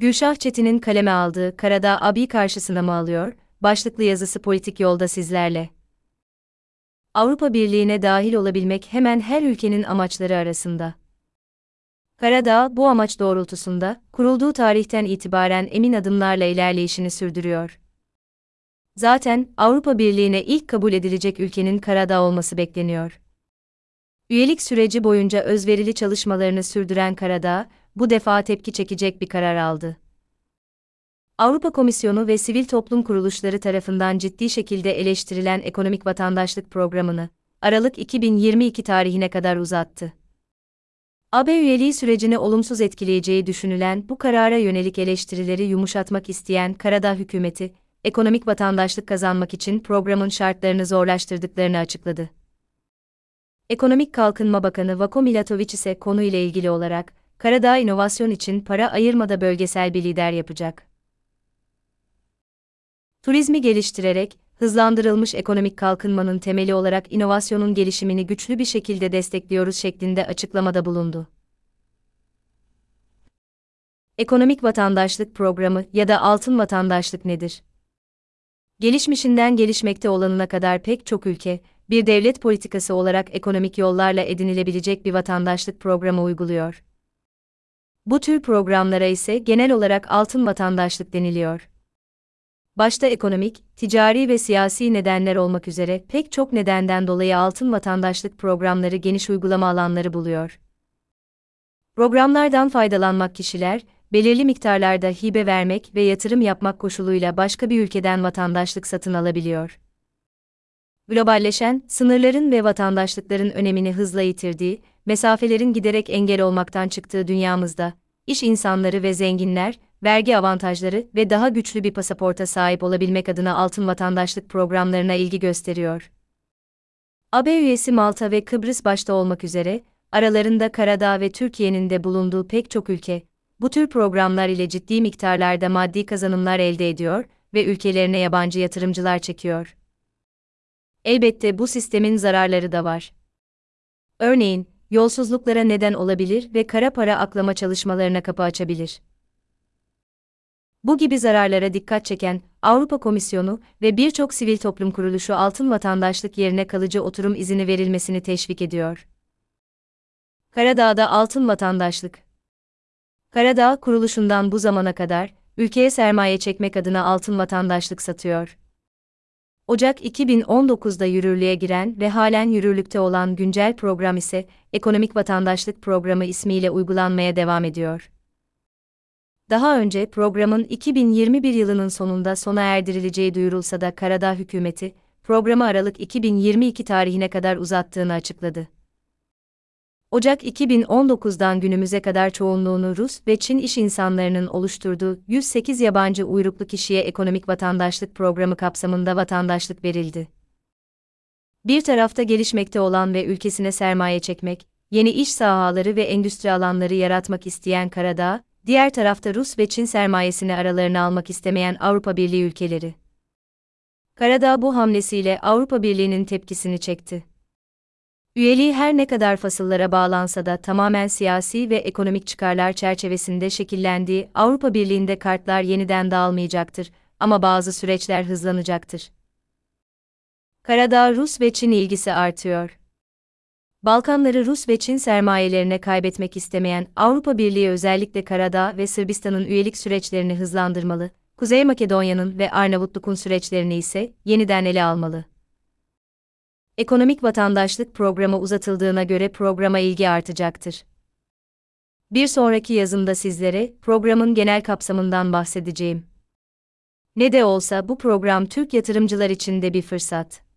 Gülşah Çetin'in kaleme aldığı Karadağ abi karşısına mı alıyor? Başlıklı yazısı politik yolda sizlerle. Avrupa Birliği'ne dahil olabilmek hemen her ülkenin amaçları arasında. Karadağ bu amaç doğrultusunda kurulduğu tarihten itibaren emin adımlarla ilerleyişini sürdürüyor. Zaten Avrupa Birliği'ne ilk kabul edilecek ülkenin Karadağ olması bekleniyor. Üyelik süreci boyunca özverili çalışmalarını sürdüren Karadağ, bu defa tepki çekecek bir karar aldı. Avrupa Komisyonu ve sivil toplum kuruluşları tarafından ciddi şekilde eleştirilen ekonomik vatandaşlık programını Aralık 2022 tarihine kadar uzattı. AB üyeliği sürecini olumsuz etkileyeceği düşünülen bu karara yönelik eleştirileri yumuşatmak isteyen Karadağ hükümeti, ekonomik vatandaşlık kazanmak için programın şartlarını zorlaştırdıklarını açıkladı. Ekonomik Kalkınma Bakanı Vako Milatovic ise konuyla ilgili olarak, Karadağ inovasyon için para ayırmada bölgesel bir lider yapacak. Turizmi geliştirerek, hızlandırılmış ekonomik kalkınmanın temeli olarak inovasyonun gelişimini güçlü bir şekilde destekliyoruz şeklinde açıklamada bulundu. Ekonomik vatandaşlık programı ya da altın vatandaşlık nedir? Gelişmişinden gelişmekte olanına kadar pek çok ülke, bir devlet politikası olarak ekonomik yollarla edinilebilecek bir vatandaşlık programı uyguluyor. Bu tür programlara ise genel olarak altın vatandaşlık deniliyor. Başta ekonomik, ticari ve siyasi nedenler olmak üzere pek çok nedenden dolayı altın vatandaşlık programları geniş uygulama alanları buluyor. Programlardan faydalanmak kişiler, belirli miktarlarda hibe vermek ve yatırım yapmak koşuluyla başka bir ülkeden vatandaşlık satın alabiliyor. Globalleşen, sınırların ve vatandaşlıkların önemini hızla yitirdiği, mesafelerin giderek engel olmaktan çıktığı dünyamızda, iş insanları ve zenginler, vergi avantajları ve daha güçlü bir pasaporta sahip olabilmek adına altın vatandaşlık programlarına ilgi gösteriyor. AB üyesi Malta ve Kıbrıs başta olmak üzere, aralarında Karadağ ve Türkiye'nin de bulunduğu pek çok ülke, bu tür programlar ile ciddi miktarlarda maddi kazanımlar elde ediyor ve ülkelerine yabancı yatırımcılar çekiyor. Elbette bu sistemin zararları da var. Örneğin, yolsuzluklara neden olabilir ve kara para aklama çalışmalarına kapı açabilir. Bu gibi zararlara dikkat çeken Avrupa Komisyonu ve birçok sivil toplum kuruluşu altın vatandaşlık yerine kalıcı oturum izni verilmesini teşvik ediyor. Karadağ'da altın vatandaşlık Karadağ kuruluşundan bu zamana kadar ülkeye sermaye çekmek adına altın vatandaşlık satıyor. Ocak 2019'da yürürlüğe giren ve halen yürürlükte olan güncel program ise Ekonomik Vatandaşlık Programı ismiyle uygulanmaya devam ediyor. Daha önce programın 2021 yılının sonunda sona erdirileceği duyurulsa da Karadağ hükümeti, programı Aralık 2022 tarihine kadar uzattığını açıkladı. Ocak 2019'dan günümüze kadar çoğunluğunu Rus ve Çin iş insanlarının oluşturduğu 108 yabancı uyruklu kişiye ekonomik vatandaşlık programı kapsamında vatandaşlık verildi. Bir tarafta gelişmekte olan ve ülkesine sermaye çekmek, yeni iş sahaları ve endüstri alanları yaratmak isteyen Karadağ, diğer tarafta Rus ve Çin sermayesini aralarına almak istemeyen Avrupa Birliği ülkeleri. Karadağ bu hamlesiyle Avrupa Birliği'nin tepkisini çekti. Üyeliği her ne kadar fasıllara bağlansa da tamamen siyasi ve ekonomik çıkarlar çerçevesinde şekillendiği Avrupa Birliği'nde kartlar yeniden dağılmayacaktır ama bazı süreçler hızlanacaktır. Karadağ Rus ve Çin ilgisi artıyor. Balkanları Rus ve Çin sermayelerine kaybetmek istemeyen Avrupa Birliği özellikle Karadağ ve Sırbistan'ın üyelik süreçlerini hızlandırmalı, Kuzey Makedonya'nın ve Arnavutluk'un süreçlerini ise yeniden ele almalı. Ekonomik vatandaşlık programı uzatıldığına göre programa ilgi artacaktır. Bir sonraki yazımda sizlere programın genel kapsamından bahsedeceğim. Ne de olsa bu program Türk yatırımcılar için de bir fırsat.